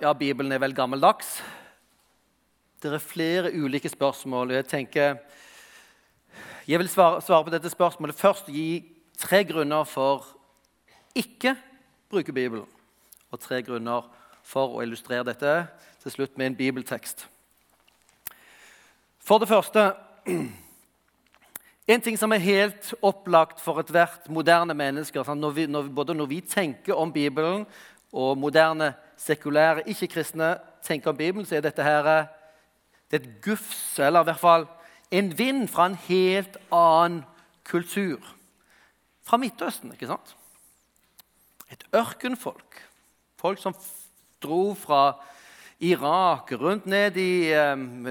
Ja, Bibelen er vel gammeldags. Det er flere ulike spørsmål. og Jeg tenker Jeg vil svare, svare på dette spørsmålet først gi tre grunner for ikke bruke Bibelen. Og tre grunner for å illustrere dette til slutt med en bibeltekst. For det første En ting som er helt opplagt for ethvert moderne menneske når vi, når, Både når vi tenker om Bibelen, og moderne sekulære ikke-kristne tenker om Bibelen, så er dette her, det er et gufs, eller i hvert fall en vind fra en helt annen kultur. Fra Midtøsten, ikke sant? Et ørkenfolk. Folk som dro fra Irak, rundt ned i um,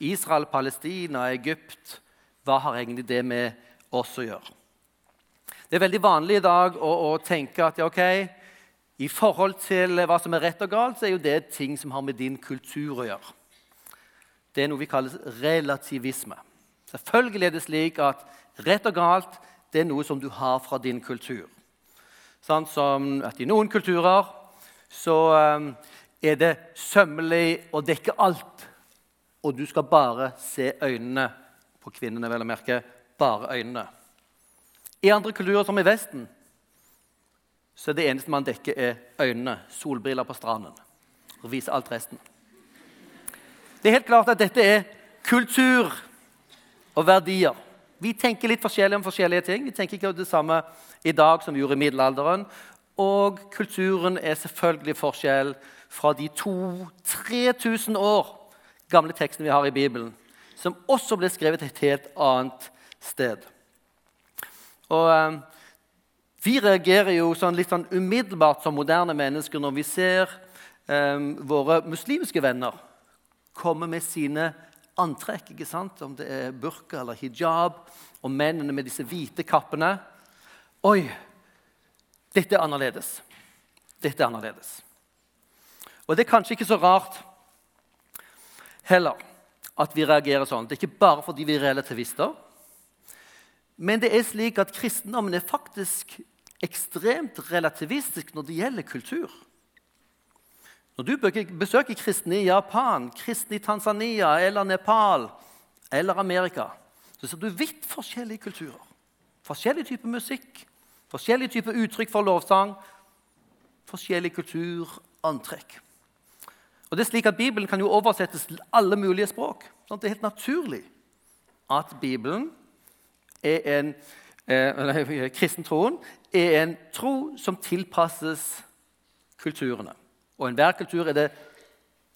Israel, Palestina, Egypt. Hva har egentlig det med oss å gjøre? Det er veldig vanlig i dag å, å tenke at ja, okay, i forhold til hva som er rett og galt, så er jo det ting som har med din kultur å gjøre. Det er noe vi kaller relativisme. Selvfølgelig er det slik at rett og galt det er noe som du har fra din kultur. Sånn som at I noen kulturer så um, er det sømmelig å dekke alt. Og du skal bare se øynene på kvinnene, vel å merke. Bare øynene. I andre kulturer, som i Vesten, så det eneste man dekker, er øynene. Solbriller på stranden. Og viser alt resten. Det er helt klart at dette er kultur og verdier. Vi tenker litt forskjellig om forskjellige ting. Vi tenker ikke det samme i dag som vi gjorde i middelalderen. Og kulturen er selvfølgelig forskjell fra de 2000-3000 år gamle tekstene vi har i Bibelen, som også ble skrevet et helt annet sted. Og eh, vi reagerer jo sånn litt sånn umiddelbart som moderne mennesker når vi ser um, våre muslimske venner komme med sine antrekk. ikke sant? Om det er burka eller hijab, og mennene med disse hvite kappene. Oi, dette er annerledes. Dette er annerledes. Og det er kanskje ikke så rart heller at vi reagerer sånn. Det er ikke bare fordi vi er relativister. Men det er slik at kristendommen er faktisk ekstremt relativistisk når det gjelder kultur. Når du besøker kristne i Japan, kristne i Tanzania eller Nepal eller Amerika, så ser du vidt forskjellige kulturer. Forskjellig type musikk, forskjellig type uttrykk for lovsang, forskjellig kulturantrekk. Og det er slik at Bibelen kan jo oversettes til alle mulige språk. Sånn det er helt naturlig at Bibelen er en kristentroen er en tro som tilpasses kulturene. Og enhver kultur er det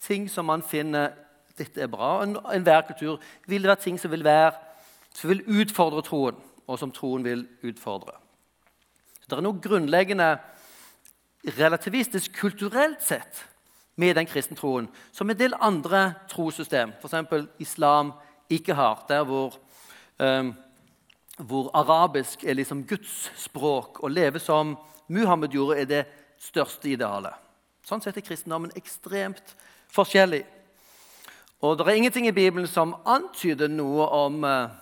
ting som man finner dette er bra. Enhver kultur vil det være ting som vil, være, som vil utfordre troen, og som troen vil utfordre. Så det er noe grunnleggende relativistisk kulturelt sett med den kristne troen som en del andre trossystem, f.eks. islam, ikke har. Der hvor um, hvor arabisk er liksom Guds språk. Å leve som Muhammed gjorde, er det største idealet. Sånn sett er kristendommen ekstremt forskjellig. Og det er ingenting i Bibelen som antyder noe om eh,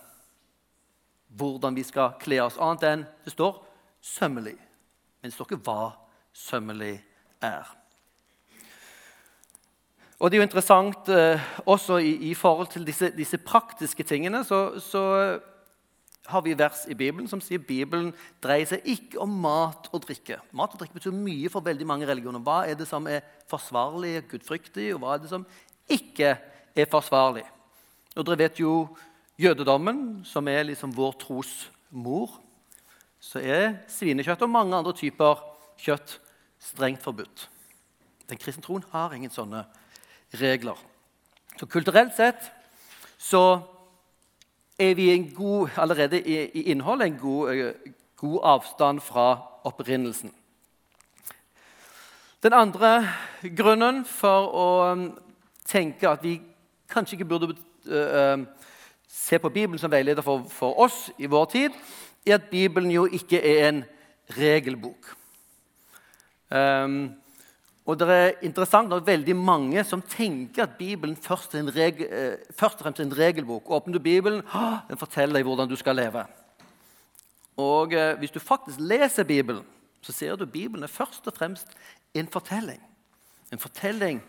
hvordan vi skal kle oss, annet enn det står 'sømmelig'. Men det står ikke hva sømmelig er. Og det er jo interessant eh, også i, i, forhold til disse, disse praktiske tingene. så, så har vi vers i Bibelen som sier Bibelen dreier seg ikke om mat og drikke. Mat og drikke betyr mye for veldig mange religioner. Hva er det som er forsvarlig, gudfryktig, og hva er det som ikke er forsvarlig? Og Dere vet jo jødedommen, som er liksom vår tros mor. Så er svinekjøtt og mange andre typer kjøtt strengt forbudt. Den kristne troen har ingen sånne regler. Så kulturelt sett så er vi god, allerede i, innholdet en god, eh, god avstand fra opprinnelsen. Den andre grunnen for å um, tenke at vi kanskje ikke burde uh, se på Bibelen som veileder for, for, oss i vår tid, er at Bibelen jo ikke er en regelbok. Um, og det er interessant når veldig mange som tenker at Bibelen først, er regel, eh, først og fremst er en regelbok. Åpner du Bibelen, den forteller deg hvordan du skal leve. Og eh, Hvis du faktisk leser Bibelen, så ser du at Bibelen er først og fremst en fortelling. En fortelling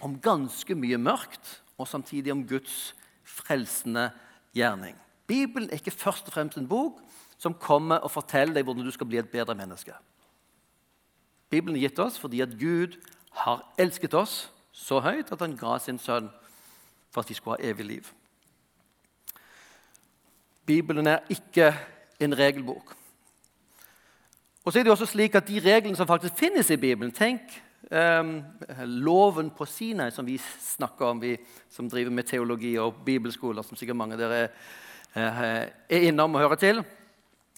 om ganske mye mørkt, og samtidig om Guds frelsende gjerning. Bibelen er ikke først og fremst en bok som kommer og forteller deg hvordan du skal bli et bedre menneske. Bibelen er gitt oss fordi at Gud har elsket oss så høyt at han ga sin sønn for at vi skulle ha evig liv. Bibelen er ikke en regelbok. Og så er det også slik at De reglene som faktisk finnes i Bibelen Tenk um, loven på Sinai, som vi snakker om, vi som driver med teologi og bibelskoler, som sikkert mange av dere er, uh, er innom og hører til.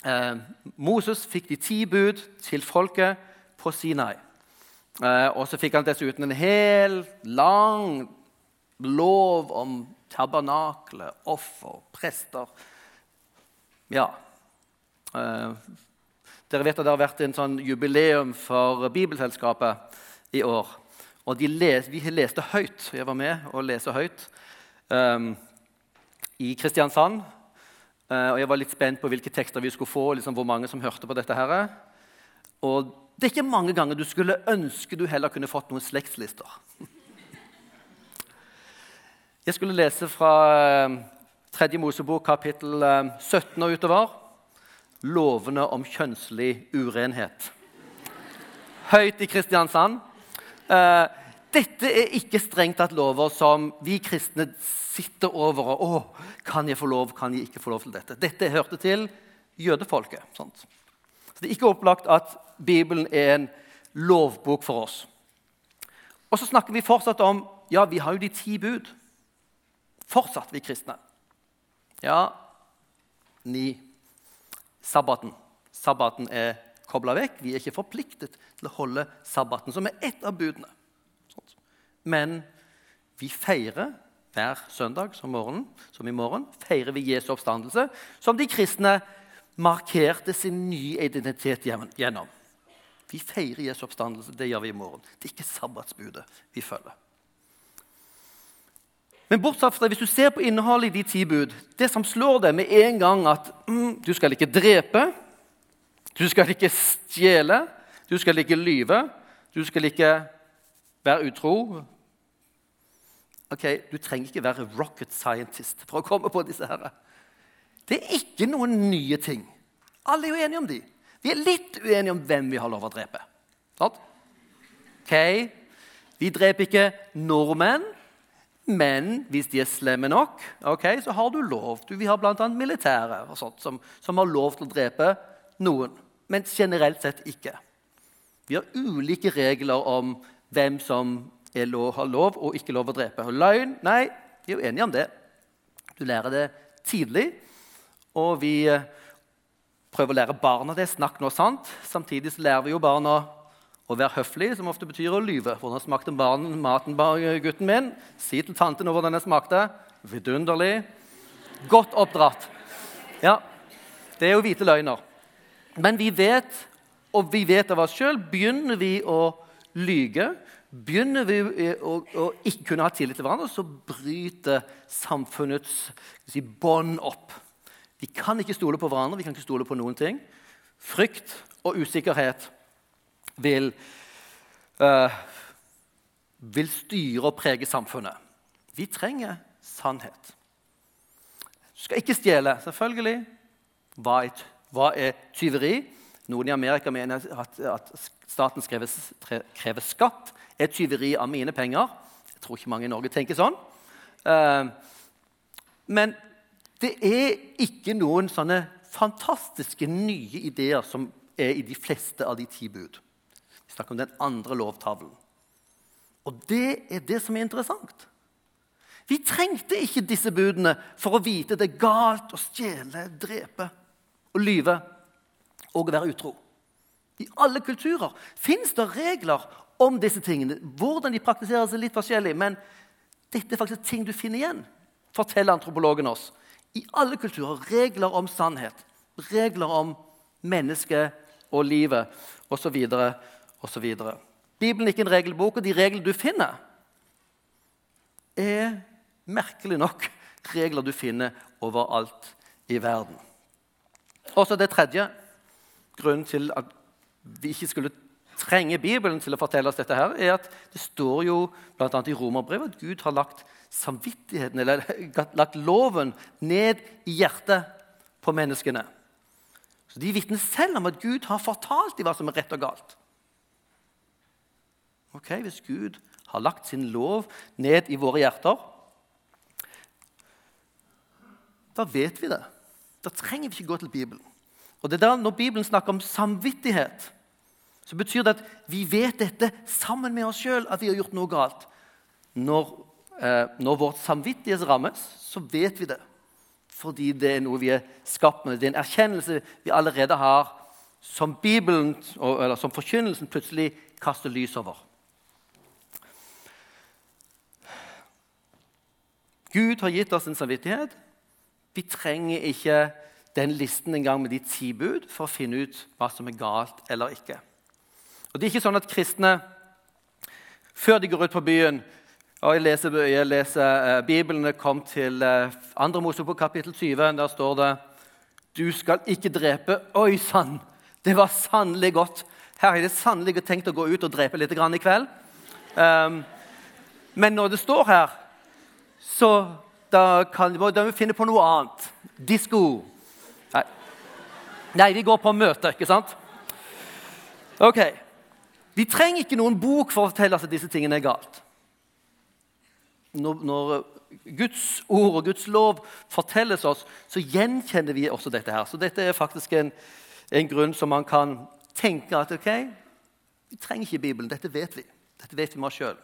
Uh, Moses fikk de ti bud til folket på Sinai. Uh, og så fikk han dessuten en hel, lang lov om tabernakle, offer, prester Ja. Uh, dere vet at Det har vært en sånn jubileum for Bibelselskapet i år. Og les, vi leste høyt. Jeg var med og leste høyt um, i Kristiansand. Uh, og Jeg var litt spent på hvilke tekster vi skulle få, liksom hvor mange som hørte på dette. her. Og Det er ikke mange ganger du skulle ønske du heller kunne fått noen slektslister. Jeg skulle lese fra Tredje Mosebok kapittel 17 og utover lovene om kjønnslig urenhet. Høyt i Kristiansand. Uh, dette er ikke strengt tatt lover som vi kristne sitter over og å, Kan jeg få lov, kan jeg ikke få lov til dette? Dette hørte til jødefolket. Sant? Så Det er ikke opplagt at Bibelen er en lovbok for oss. Og så snakker vi fortsatt om ja, vi har jo de ti bud. Fortsatt, vi kristne. Ja, ni sabbaten. Sabbaten er kobla vekk. Vi er ikke forpliktet til å holde sabbaten, som er ett av budene. Men vi feirer hver søndag som, morgen, som i morgen feirer vi Jesu oppstandelse, som de kristne markerte sin nye identitet gjennom. Vi feirer Jesu oppstandelse. Det gjør vi i morgen. Det er ikke sabbatsbudet vi følger. Men bortsett fra det, hvis du ser på innholdet i de ti bud Det som slår deg med en gang, at mm, du skal ikke drepe, du skal ikke stjele, du skal ikke lyve, du skal ikke være utro Ok, Du trenger ikke være rocket scientist for å komme på disse her. Det er ikke noen nye ting. Alle er jo enige om de. Vi er litt uenige om hvem vi har lov å drepe. Sånn? Ok, Vi dreper ikke nordmenn. Men hvis de er slemme nok, okay, så har du lov. Du, vi har bl.a. militære og sånt, som, som, har lov til å drepe noen. Men generelt sett ikke. Vi har ulike regler om hvem som lov, har lov og ikke lov å drepe. Løgn Nei, vi er jo enige om det. Du lærer det tidlig. Og vi eh, prøver å lære barna det. Snakk nå sant. Samtidig så lærer vi jo barna å være høflig, som ofte betyr å lyve. Hvordan smakte barnen, maten, gutten min? Si til tanten hvordan den smakte. Vidunderlig. Godt oppdratt. Ja, det er jo hvite løgner. Men vi vet, og vi vet av oss sjøl, begynner vi å lyge, begynner vi å, å, ikke kunne ha tillit til hverandre, så bryter samfunnets si, bånd opp. Vi kan ikke stole på hverandre, vi kan ikke stole på noen ting. Frykt og usikkerhet vil, uh, vil styre og prege samfunnet. Vi trenger sannhet. Du skal ikke stjele, selvfølgelig. Hva er, hva er tyveri? Noen i Amerika mener at, at staten krever, krever, skatt. Er tyveri av mine penger? Jeg tror ikke mange i Norge tenker sånn. Uh, men det er ikke noen sånne fantastiske nye ideer som er i de fleste av de ti bud. Vi snakker om den andre lovtavlen. Og det er det som er interessant. Vi trengte ikke disse budene for å vite det er galt å stjele, drepe og lyve og være utro. I alle kulturer fins det regler om disse tingene. Hvordan de praktiseres, er litt forskjellig, men dette er faktisk ting du finner igjen, forteller antropologen oss. I alle kulturer regler om sannhet, regler om mennesket og livet osv osv. Bibelen er ikke en regelbok, og de reglene du finner, er merkelig nok regler du finner overalt i verden. Og så det tredje grunnen til at vi ikke skulle trenge Bibelen til å fortelle oss dette, her, er at det står jo bl.a. i Romerbrevet at Gud har lagt samvittigheten, eller lagt loven ned i hjertet på menneskene. Så De vitner selv om at Gud har fortalt dem hva som er rett og galt. Ok, Hvis Gud har lagt sin lov ned i våre hjerter, da vet vi det. Da trenger vi ikke gå til Bibelen. Og det er da Når Bibelen snakker om samvittighet, så betyr det at vi vet dette sammen med oss sjøl, at vi har gjort noe galt. Når, når vårt samvittighet rammes, så vet vi det. Fordi det er noe vi er skapt med. Det er en erkjennelse vi allerede har, som Bibelen, eller som forkynnelsen plutselig kaster lys over. Gud har gitt oss en samvittighet. Vi trenger ikke den listen engang med de ti bud for å finne ut hva som er galt eller ikke. Og Det er ikke sånn at kristne før de går ut på byen og Jeg leser, jeg leser uh, Bibelen kom til andre 2. Mosebok kapittel 20. Der står det Du skal ikke drepe. Oi sann! Det var sannelig godt. Her har jeg sannelig tenkt å gå ut og drepe litt i kveld. Um, men når det står her, så da kan vi finne på noe annet. Disko. Nei. Nei, de går på møte, ikke sant? Ok. Vi trenger ikke noen bok for å fortelle at disse tingene er galt. Når, når, Guds ord og Guds lov fortelles oss, så gjenkjenner vi også dette. her. Så dette er faktisk en, en grunn som man kan tenke at ok, vi trenger ikke Bibelen. Dette vet vi. Dette vet vi med oss sjøl.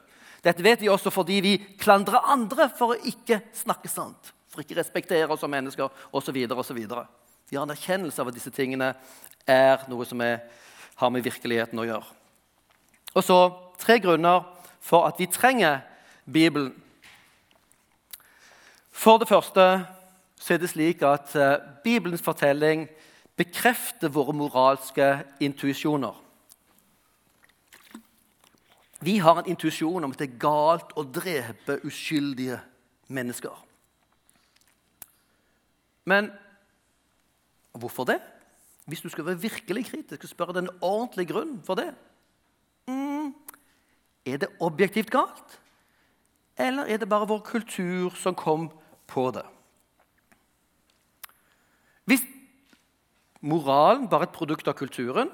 Dette vet vi også fordi vi klandrer andre for å ikke snakke sant, for ikke respektere oss som mennesker osv. Vi har en erkjennelse av at disse tingene er noe som er, har med virkeligheten å gjøre. Og så tre grunner for at vi trenger Bibelen. For det første så er det slik at eh, Bibelens fortelling bekrefter våre moralske intuisjoner. Vi har en intuisjon om at det er galt å drepe uskyldige mennesker. Men hvorfor det? Hvis du skal være virkelig kritisk og spørre den ordentlige grunnen for det mm, Er det objektivt galt, eller er det bare vår kultur som kom på det? Hvis moralen er et produkt av kulturen,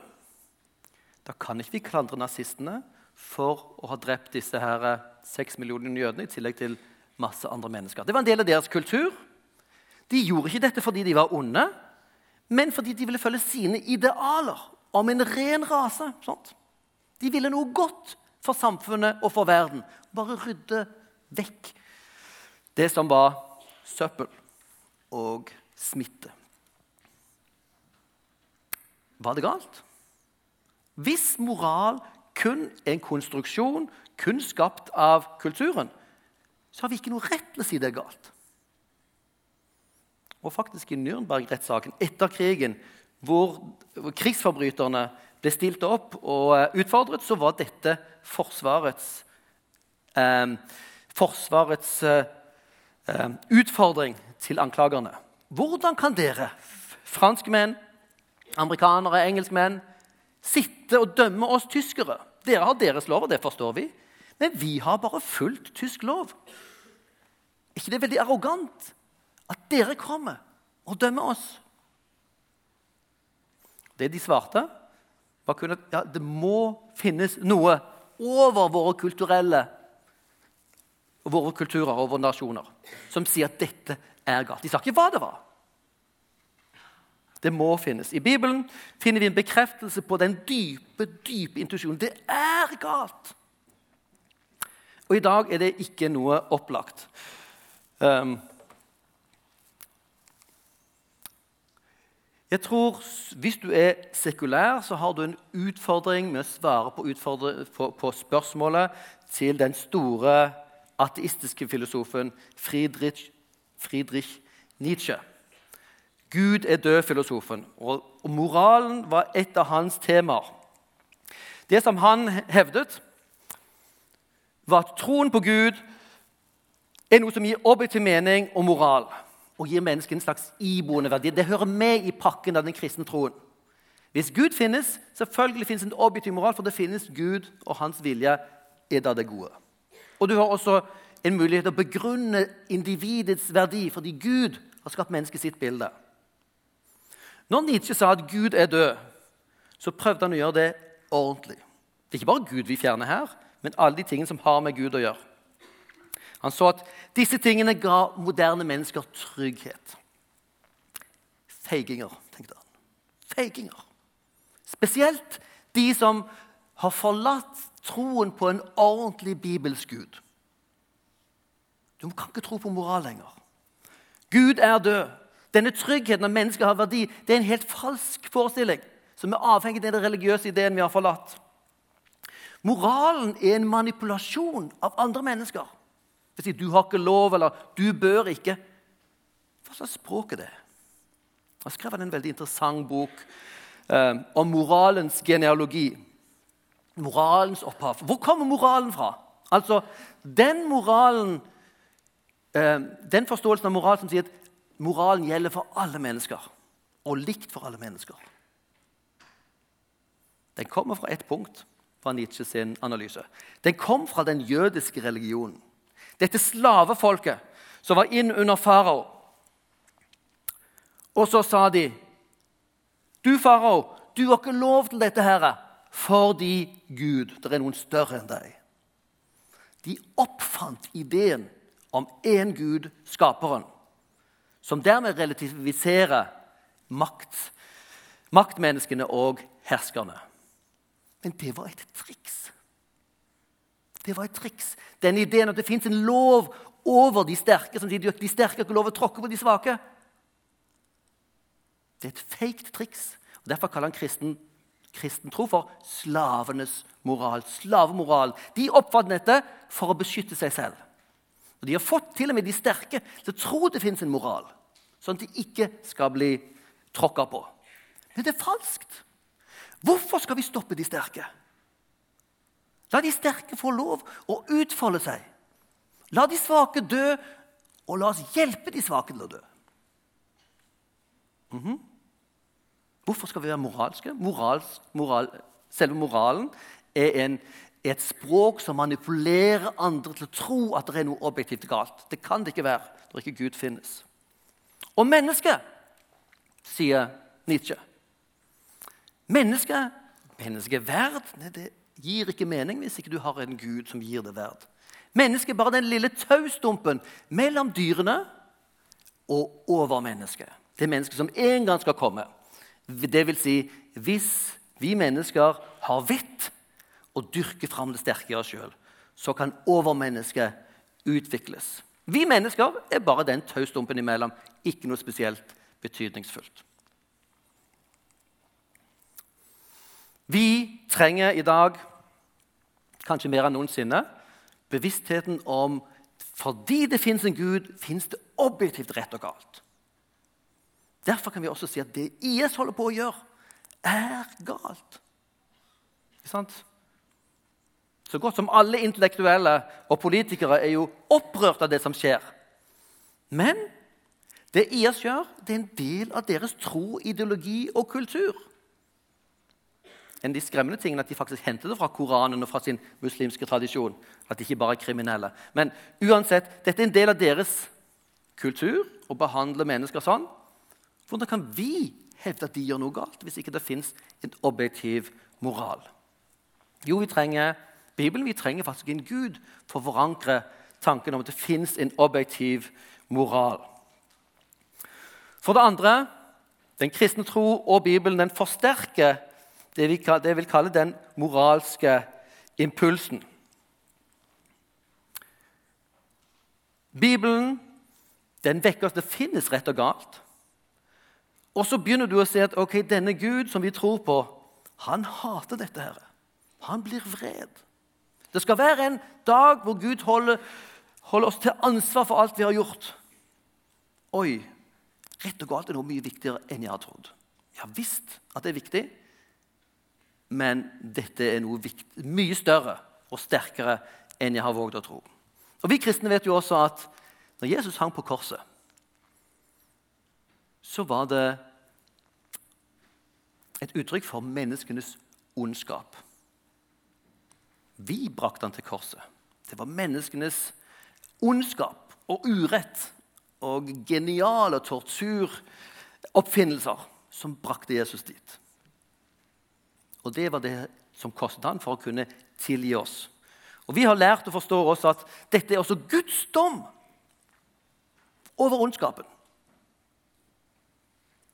da kan ikke vi klandre nazistene for å ha drept disse her seks millioner jødene, i tillegg til masse andre mennesker. Det var en del av deres kultur. De gjorde ikke dette fordi de var onde, men fordi de ville følge sine idealer om en ren rase. Sånt. De ville noe godt for samfunnet og for verden. Bare rydde vekk det som var søppel og smitte. Var det galt? Hvis moral kun er en konstruksjon, kun skapt av kulturen, så har vi ikke noe rett til å si det er galt. Og faktisk i Nürnberg-rettssaken etter krigen, hvor krigsforbryterne ble stilt opp og eh, utfordret, så var dette Forsvarets, eh, forsvarets eh, utfordring til anklagerne. Hvordan kan dere, franskmenn, amerikanere, engelskmenn, sitte og dømme oss tyskere. Dere har deres lov, og det forstår vi. Men vi har bare fulgt tysk lov. Er ikke det veldig arrogant at dere kommer og dømmer oss? Det de svarte, var kun at ja, det må finnes noe over våre kulturelle våre kulturer og våre nasjoner som sier at dette er galt. De sa ikke hva det var. Det må finnes. I Bibelen finner vi en bekreftelse på den dype dype intuisjonen. Det er galt! Og i dag er det ikke noe opplagt. Um, jeg tror Hvis du er sekulær, så har du en utfordring med å svare på, på, på spørsmålet til den store ateistiske filosofen Friedrich, Friedrich Nietzsche. Gud er død-filosofen, og moralen var et av hans temaer. Det som han hevdet, var at troen på Gud er noe som gir objektiv mening og moral, og gir mennesket en slags iboende verdi. Det hører med i pakken av den kristne troen. Hvis Gud finnes, selvfølgelig finnes en objektiv moral, for det finnes Gud, og hans vilje er da det gode. Og du har også en mulighet til å begrunne individets verdi, fordi Gud har skapt mennesket sitt bilde. Når Nietzsche sa at Gud er død, så prøvde han å gjøre det ordentlig. Det er ikke bare Gud vi fjerner her, men alle de tingene som har med Gud å gjøre. Han så at disse tingene ga moderne mennesker trygghet. Feiginger, tenkte han. Feiginger. Spesielt de som har forlatt troen på en ordentlig bibelsk Gud. Du kan ikke tro på moral lenger. Gud er død. Denne tryggheten av mennesket har verdi, det er en helt falsk forestilling som er avhengig av den religiøse ideen vi har forlatt. Moralen er en manipulasjon av andre mennesker. Det sier, 'Du har ikke lov', eller 'du bør ikke'. Hva slags språk er det? Jeg skrev en veldig interessant bok eh, om moralens genealogi. Moralens opphav. Hvor kommer moralen fra? Altså, Den moralen, eh, den forståelsen av moral som sier at moralen gjelder for alle mennesker, og likt for alle mennesker. Den kommer fra ett punkt fra Nietzsche sin analyse. Den kom fra den jødiske religionen. Dette slavefolket som var inn under farao. Og så sa de, 'Du, farao, du har ikke lov til dette her fordi Gud, det er noen større enn deg.' De oppfant ideen om én Gud, skaperen, som dermed relativiserer makt, maktmenneskene og herskerne. Men det var et triks. Det var et triks. Den ideen at det fins en lov over de sterke, som sier de sterke ikke lov å tråkke på de svake. Det er et feigt triks. og Derfor kaller han kristen, kristen tro for slavenes moral. Slavemoral. De oppfatter dette for å beskytte seg selv. Og De har fått til og med de sterke til å tro det fins en moral, sånn at de ikke skal bli tråkka på. Men det er falskt. Hvorfor skal vi stoppe de sterke? La de sterke få lov å utfolde seg. La de svake dø, og la oss hjelpe de svake til å dø. Mm -hmm. Hvorfor skal vi være moralske? Morals, moral, selve moralen er, en, er, et språk som manipulerer andre til å tro at det er noe objektivt galt. Det kan det ikke være når ikke Gud finnes. Og mennesket, sier Nietzsche Mennesket, menneskeverd, det gir ikke mening hvis ikke du har en gud som gir det verd. Mennesket er bare den lille taustumpen mellom dyrene og overmennesket. Det mennesket som en gang skal komme. Det vil si, hvis vi mennesker har vett og dyrker fram det sterke i oss sjøl, så kan overmennesket utvikles. Vi mennesker er bare den taustumpen imellom. Ikke noe spesielt betydningsfullt. Vi trenger i dag, kanskje mer enn noensinne, bevisstheten om fordi det fins en Gud, fins det objektivt rett og galt. Derfor kan vi også si at det IS holder på å gjøre, er galt. Ikke sant? Så godt som alle intellektuelle og politikere er jo opprørt av det som skjer. Men det IS gjør, det er en del av deres tro, ideologi og kultur en av de skremmende tingene at de faktisk henter det fra Koranen og fra sin muslimske tradisjon. At de ikke bare er kriminelle. Men uansett, dette er en del av deres kultur å behandle mennesker sånn. Hvordan kan vi hevde at de gjør noe galt, hvis ikke det fins en objektiv moral? Jo, vi trenger Bibelen. Vi trenger faktisk en Gud for å forankre tanken om at det fins en objektiv moral. For det andre den kristne tro og Bibelen den forsterker det vi, det vil kalle den moralske impulsen. Bibelen den vekker oss det finnes rett og galt. Og så begynner du å se at ok, denne Gud som vi tror på, han hater dette. her. Han blir vred. Det skal være en dag hvor Gud holder, holder oss til ansvar for alt vi har gjort. Oi, rett og galt er noe mye viktigere enn jeg har trodd. Jeg har visst at det er viktig, men dette er noe viktig, mye større og sterkere enn jeg har våget å tro. Og Vi kristne vet jo også at når Jesus hang på korset, så var det et uttrykk for menneskenes ondskap. Vi brakte han til korset. Det var menneskenes ondskap og urett og geniale torturoppfinnelser som brakte Jesus dit. Og det var det som kostet han for å kunne tilgi oss. Og Vi har lært og forstår også at dette er også Guds dom over ondskapen.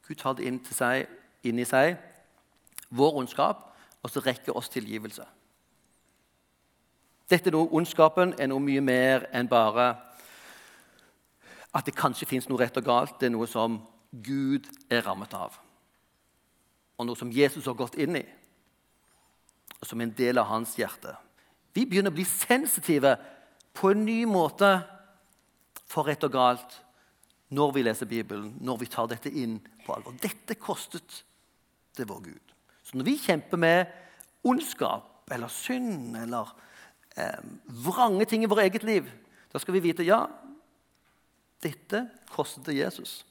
Gud tar det inn, seg, inn i seg, vår ondskap, og så rekker oss tilgivelse. Dette noe, Ondskapen er noe mye mer enn bare at det kanskje fins noe rett og galt. Det er noe som Gud er rammet av, og noe som Jesus har gått inn i, og som er en del av hans hjerte. Vi begynner å bli sensitive på en ny måte for rett og galt når vi leser Bibelen, når vi tar dette inn på alvor. Dette kostet det vår Gud. Så når vi kjemper med ondskap eller synd eller eh, vrange ting i vårt eget liv, da skal vi vite ja, dette kostet det Jesus.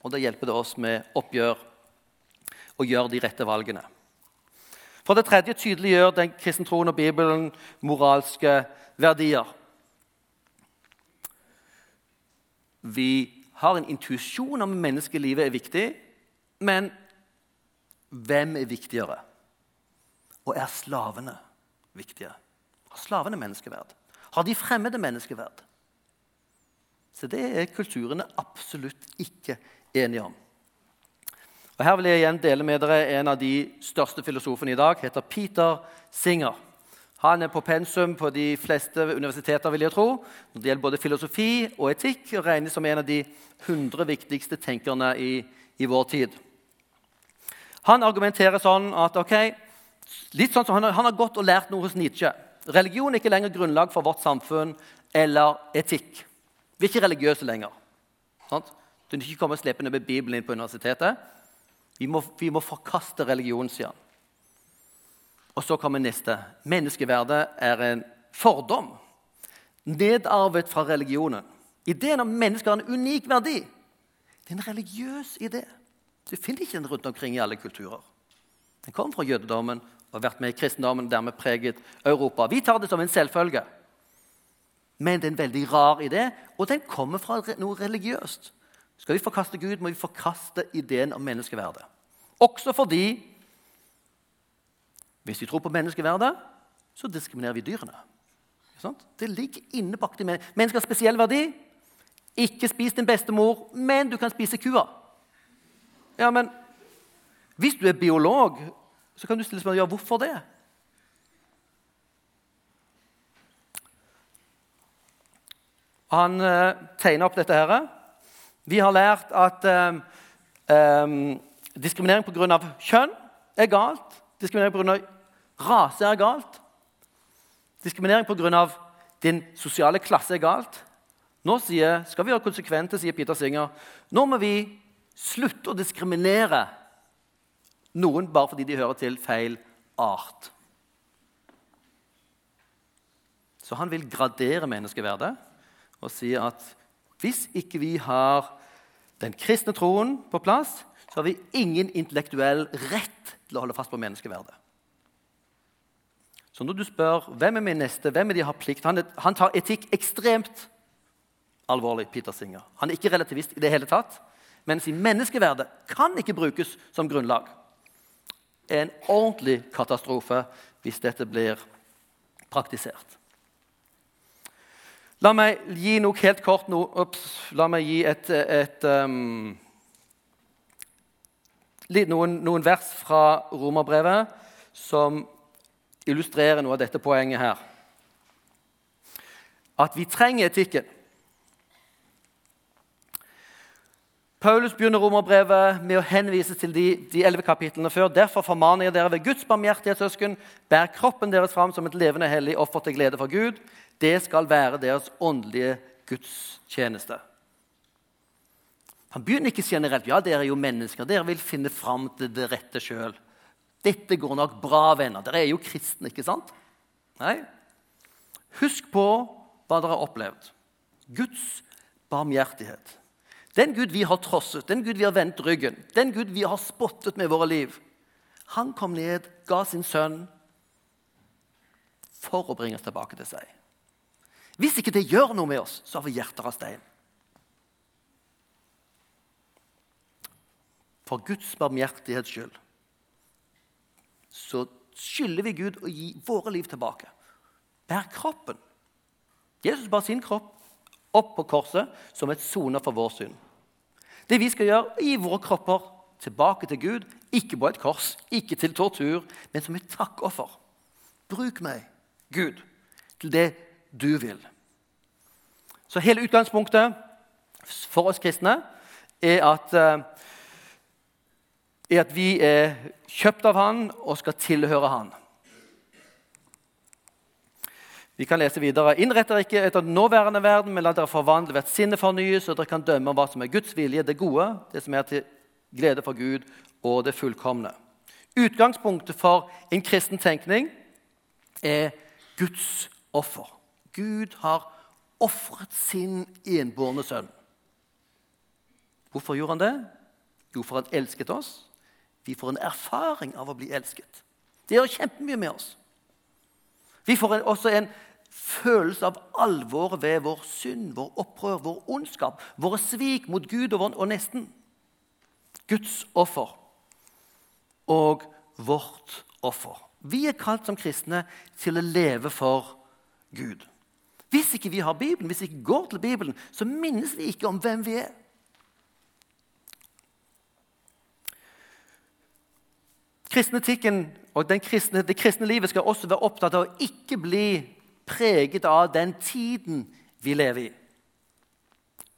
Og da hjelper det oss med oppgjør og gjøre de rette valgene. For det tredje tydeliggjør den kristne troen og Bibelen moralske verdier. Vi har en intuisjon om at menneskelivet er viktig, men hvem er viktigere? Og er slavene viktige? Har slavene menneskeverd? Har de fremmede menneskeverd? Så det er kulturene absolutt ikke enige om. Og Her vil jeg igjen dele med dere en av de største filosofene i dag. heter Peter Singer. Han er på pensum på de fleste universiteter, vil jeg tro. Når det gjelder både filosofi og etikk, og regnes som en av de 100 viktigste tenkerne i, i vår tid. Han argumenterer sånn at ok, litt sånn som han, han har gått og lært noe hos Nietzsche. Religion er ikke lenger grunnlag for vårt samfunn eller etikk. Vi er ikke religiøse lenger. Sant? Du kan ikke komme slepende med Bibelen inn på universitetet. Vi må, vi må forkaste religion, sier han. Og så kommer neste. Menneskeverdet er en fordom nedarvet fra religionen. Ideen om mennesker har en unik verdi. Det er en religiøs idé. Du finner ikke den rundt omkring i alle kulturer. Den kommer fra jødedommen og har vært med i kristendommen og dermed preget Europa. Vi tar det som en selvfølge. Men det er en veldig rar idé, og den kommer fra noe religiøst. Skal vi forkaste Gud, må vi forkaste ideen om menneskeverdet. Også fordi hvis vi tror på menneskeverdet, så diskriminerer vi dyrene. Det ligger innebakt i. Mennesker har spesiell verdi. Ikke spis din bestemor, men du kan spise kua. Ja, men Hvis du er biolog, så kan du stille spørsmål ja, hvorfor det. Han eh, tegner opp dette. her. Vi har lært at eh, eh, diskriminering pga. kjønn er galt. Diskriminering pga. rase er galt. Diskriminering pga. din sosiale klasse er galt. Nå sier, skal vi være konsekvente, sier Peter Singer. Nå må vi slutte å diskriminere noen bare fordi de hører til feil art. Så han vil gradere menneskeverdet og si at hvis ikke vi har den kristne troen på plass, så har vi ingen intellektuell rett til å holde fast på menneskeverdet. Så når du spør hvem er min neste, hvem er de har plikt Han, han tar etikk ekstremt alvorlig. Peter Singer. Han er ikke relativist i det hele tatt. Mens i menneskeverdet kan ikke brukes som grunnlag. En ordentlig katastrofe hvis dette blir praktisert. La meg gi noe helt kort no, ups, La meg gi et, et um, noen, noen, vers fra romerbrevet som illustrerer noe av dette poenget her. At vi trenger etikken. Paulus begynner romerbrevet med å henvise til de, elleve 11 kapitlene før. Derfor formaner jeg dere ved Guds barmhjertighetssøsken, bær kroppen deres fram som et levende hellig offer til glede for Gud. Det skal være deres åndelige gudstjeneste. Han begynner ikke generelt. Ja, dere er jo mennesker. Dere vil finne fram til det rette sjøl. Dette går nok bra, venner. Dere er jo kristne, ikke sant? Nei. Husk på hva dere har opplevd. Guds barmhjertighet. Den Gud vi har trosset, den Gud vi har vendt ryggen, den Gud vi har spottet med våre liv, Han kom ned, ga sin sønn for å bringe oss tilbake til seg. Hvis ikke det gjør noe med oss, så har vi hjerter av stein. For Guds barmhjertighets skyld så skylder vi Gud å gi våre liv tilbake. Bær kroppen. Jesus bar sin kropp opp på korset som et soner for vår synd. Det vi skal gjøre, er å gi våre kropper tilbake til Gud, ikke på et kors, ikke til tortur, men som et takkoffer. Bruk meg, Gud, til det du vil. Så hele utgangspunktet for oss kristne er at, eh, er at vi er kjøpt av Han og skal tilhøre Han. Vi kan lese videre. Innrett dere ikke etter den nåværende verden, men la dere forvandle hvert sinne fornyes, så dere kan dømme om hva som er Guds vilje, det gode, det som er til glede for Gud, og det fullkomne. Utgangspunktet for en kristen tenkning er Guds offer. Gud har ofret sin enbårne sønn. Hvorfor gjorde han det? Jo, for han elsket oss. Vi får en erfaring av å bli elsket. Det gjør kjempemye med oss. Vi får en, også en følelse av alvoret ved vår synd, vår opprør, vår ondskap, våre svik mot Gud og, vår, og nesten. Guds offer og vårt offer. Vi er kalt som kristne til å leve for Gud. Hvis ikke vi har Bibelen, hvis vi ikke går til Bibelen, så minnes vi ikke om hvem vi er. Kristnetikken og kristne, det kristne livet skal også være opptatt av å ikke bli preget av den tiden vi lever i.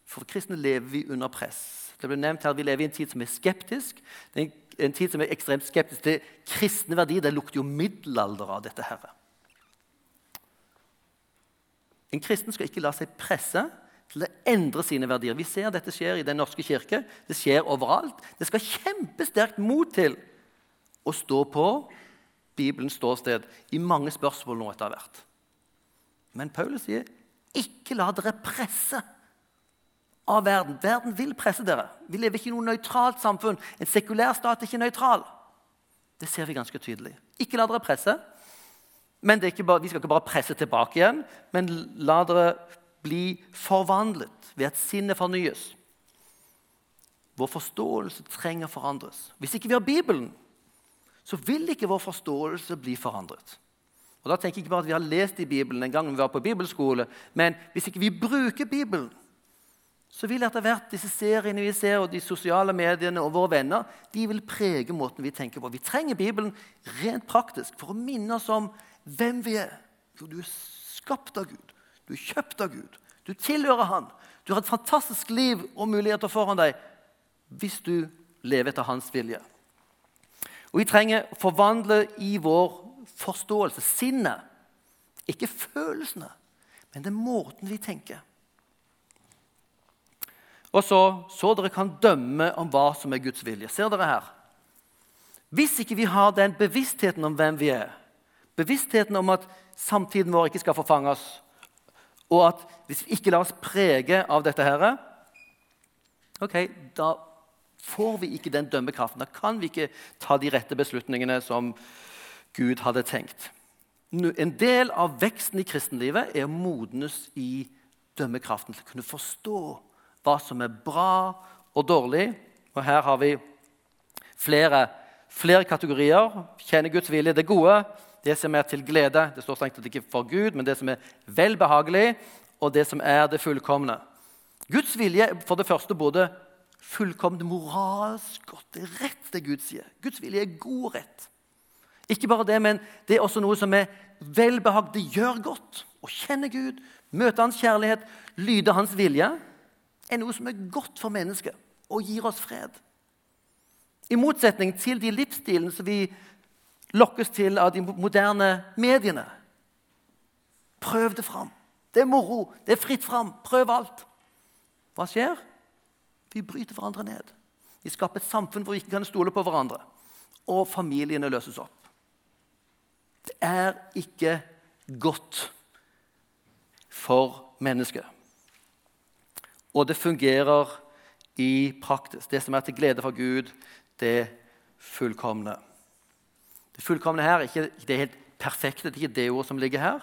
For kristne lever vi under press. Det ble nevnt her Vi lever i en tid som er skeptisk. Er en tid som er ekstremt skeptisk til kristne verdier. Det lukter jo middelalder av dette. her. En kristen skal ikke la seg presse til å endre sine verdier. Vi ser dette skjer i Den norske kirke. Det skjer overalt. Det skal kjempesterkt mot til å stå på Bibelens ståsted i mange spørsmål nå etter hvert. Men Paulus sier, 'Ikke la dere presse av verden.' Verden vil presse dere. Vi lever ikke i noe nøytralt samfunn. En sekulær stat er ikke nøytral. Det ser vi ganske tydelig. Ikke la dere presse. Men bare, vi skal ikke bare presse tilbake igjen, men la dere bli forvandlet ved at sinnet fornyes. Vår forståelse trenger forandres. Hvis ikke vi har Bibelen, så vil ikke vår forståelse bli forandret. Og da tenker jeg ikke bare at Vi har lest i Bibelen en gang vi var på bibelskole, men hvis ikke vi bruker Bibelen, så vil etter hvert disse seriene vi ser, og de sosiale mediene og våre venner de vil prege måten vi tenker på. Vi trenger Bibelen rent praktisk for å minne oss om hvem vi er. Jo, du er skapt av Gud. Du er kjøpt av Gud. Du tilhører Han. Du har et fantastisk liv og muligheter foran deg hvis du lever etter Hans vilje. Og Vi trenger å forvandle i vår forståelse, sinnet. Ikke følelsene, men er måten vi tenker. Og så, så dere kan dømme om hva som er Guds vilje. Ser dere her? Hvis ikke vi har den bevisstheten om hvem vi er, bevisstheten om at samtiden vår ikke skal forfange oss, og at hvis vi ikke lar oss prege av dette her, ok, da får vi ikke den dømmekraften. Da kan vi ikke ta de rette beslutningene som Gud hadde tenkt. En del av veksten i kristenlivet er å modnes i dømmekraften. Til å kunne forstå hva som er bra og dårlig. Og her har vi flere, flere kategorier. Kjenne Guds vilje, det gode. Det som er til glede. Det står strengt tatt ikke for Gud, men det som er velbehagelig, og det som er det fullkomne. Guds vilje er for det første både fullkomment moralsk godt. Det er rett, det Gud sier. Guds vilje er god rett. Ikke bare det, men det er også noe som er velbehag. Det gjør godt. Å kjenne Gud, møte Hans kjærlighet, lyde Hans vilje, er noe som er godt for mennesket og gir oss fred. I motsetning til de livsstilene som vi lokkes til av de moderne mediene. Prøv det fram. Det er moro. Det er fritt fram. Prøv alt. Hva skjer? Vi bryter hverandre ned. Vi skaper et samfunn hvor vi ikke kan stole på hverandre. Og familiene løses opp. Det er ikke godt for mennesket. Og det fungerer i praktis. Det som er til glede for Gud, det fullkomne. Det fullkomne her. er Ikke, det helt perfekte, det er ikke det ordet som ligger her.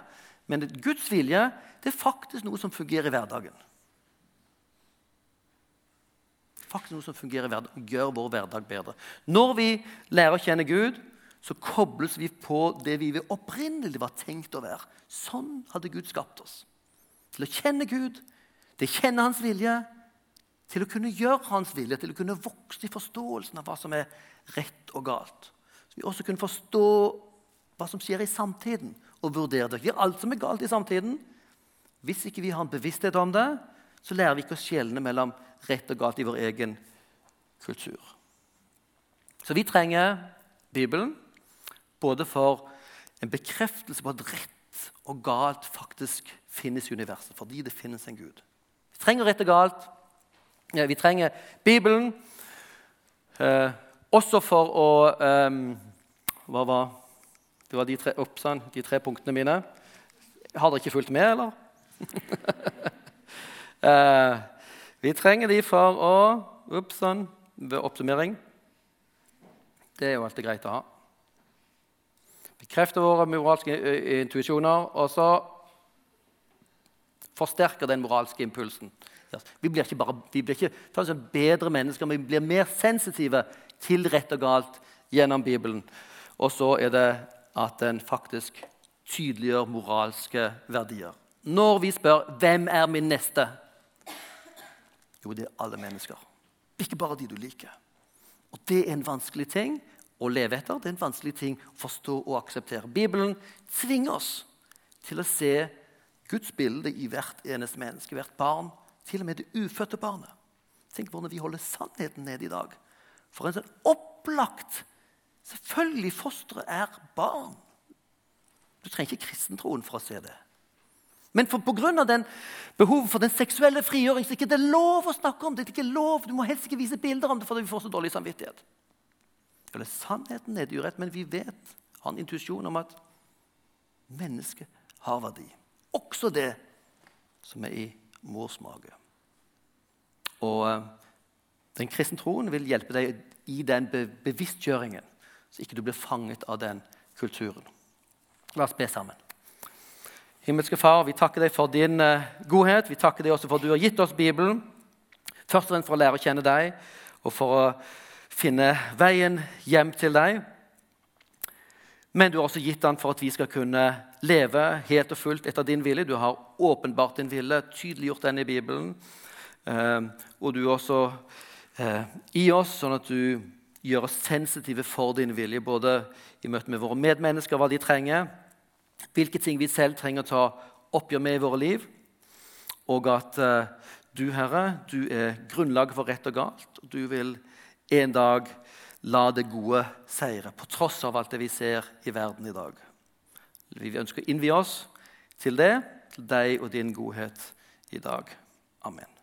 Men Guds vilje det er faktisk noe som fungerer i hverdagen. Faktisk noe som fungerer i verden og Gjør vår hverdag bedre. Når vi lærer å kjenne Gud, så kobles vi på det vi opprinnelig var tenkt å være. Sånn hadde Gud skapt oss. Til å kjenne Gud, til å kjenne Hans vilje, til å kunne gjøre Hans vilje, til å kunne vokse i forståelsen av hva som er rett og galt. Så vi også kunne forstå hva som skjer i samtiden, og vurdere det. Det er alt som er galt i samtiden. Hvis ikke vi har en bevissthet om det, så lærer vi ikke å skjelne mellom rett og galt i vår egen kultur. Så vi trenger Bibelen både for en bekreftelse på at rett og galt faktisk finnes i universet, fordi det finnes en Gud. Vi trenger rett og galt. Ja, vi trenger Bibelen eh, også for å eh, Hva var det? var de tre, oppsann, de tre punktene mine. Har dere ikke fulgt med, eller? eh, vi trenger de for å Oppsann, ved oppsummering. Det er jo alltid greit å ha. Bekrefter våre moralske intuisjoner, og så forsterker den moralske impulsen. Vi blir ikke, bare, vi blir ikke bedre mennesker, men vi blir mer sensitive til rett og galt gjennom Bibelen. Og så er det at den faktisk tydeliggjør moralske verdier. Når vi spør 'Hvem er min neste?' Jo, det er alle mennesker. Ikke bare de du liker. Og Det er en vanskelig ting å leve etter. Det er en vanskelig ting å forstå og akseptere. Bibelen tvinger oss til å se Guds bilde i hvert eneste menneske, hvert barn, til og med det ufødte barnet. Tenk hvordan vi holder sannheten nede i dag. For en sånn opplagt Selvfølgelig, fosteret er barn. Du trenger ikke kristentroen for å se det. Men for, på grunn av den behovet for den seksuelle frigjøring så er det ikke lov å snakke om det. det er ikke lov. Du må helst ikke vise bilder om det, fordi vi får så dårlig samvittighet. Eller sannheten er det urett, men vi vet, har en intuisjon om at mennesket har verdi. Også det som er i mors mage. Og eh, den kristne troen vil hjelpe deg i den bevisstgjøringen, så ikke du blir fanget av den kulturen. La oss be sammen. Himmelske Far, vi takker deg for din uh, godhet. Vi takker deg også for at du har gitt oss Bibelen. Først og fremst for å lære å kjenne deg og for å finne veien hjem til deg. Men du har også gitt den for at vi skal kunne leve helt og fullt etter din vilje. Du har åpenbart din vilje, tydeliggjort den i Bibelen. Uh, og du er også uh, i oss, sånn at du gjør oss sensitive for din vilje, både i møte med våre medmennesker, hva de trenger, hvilke ting vi selv trenger å ta oppgjør med i våre liv, og at uh, du, Herre, du er grunnlaget for rett og galt. og Du vil en dag la det gode seire, på tross av alt det vi ser i verden i dag. Vi ønsker å innvie oss til det, til deg og din godhet i dag. Amen.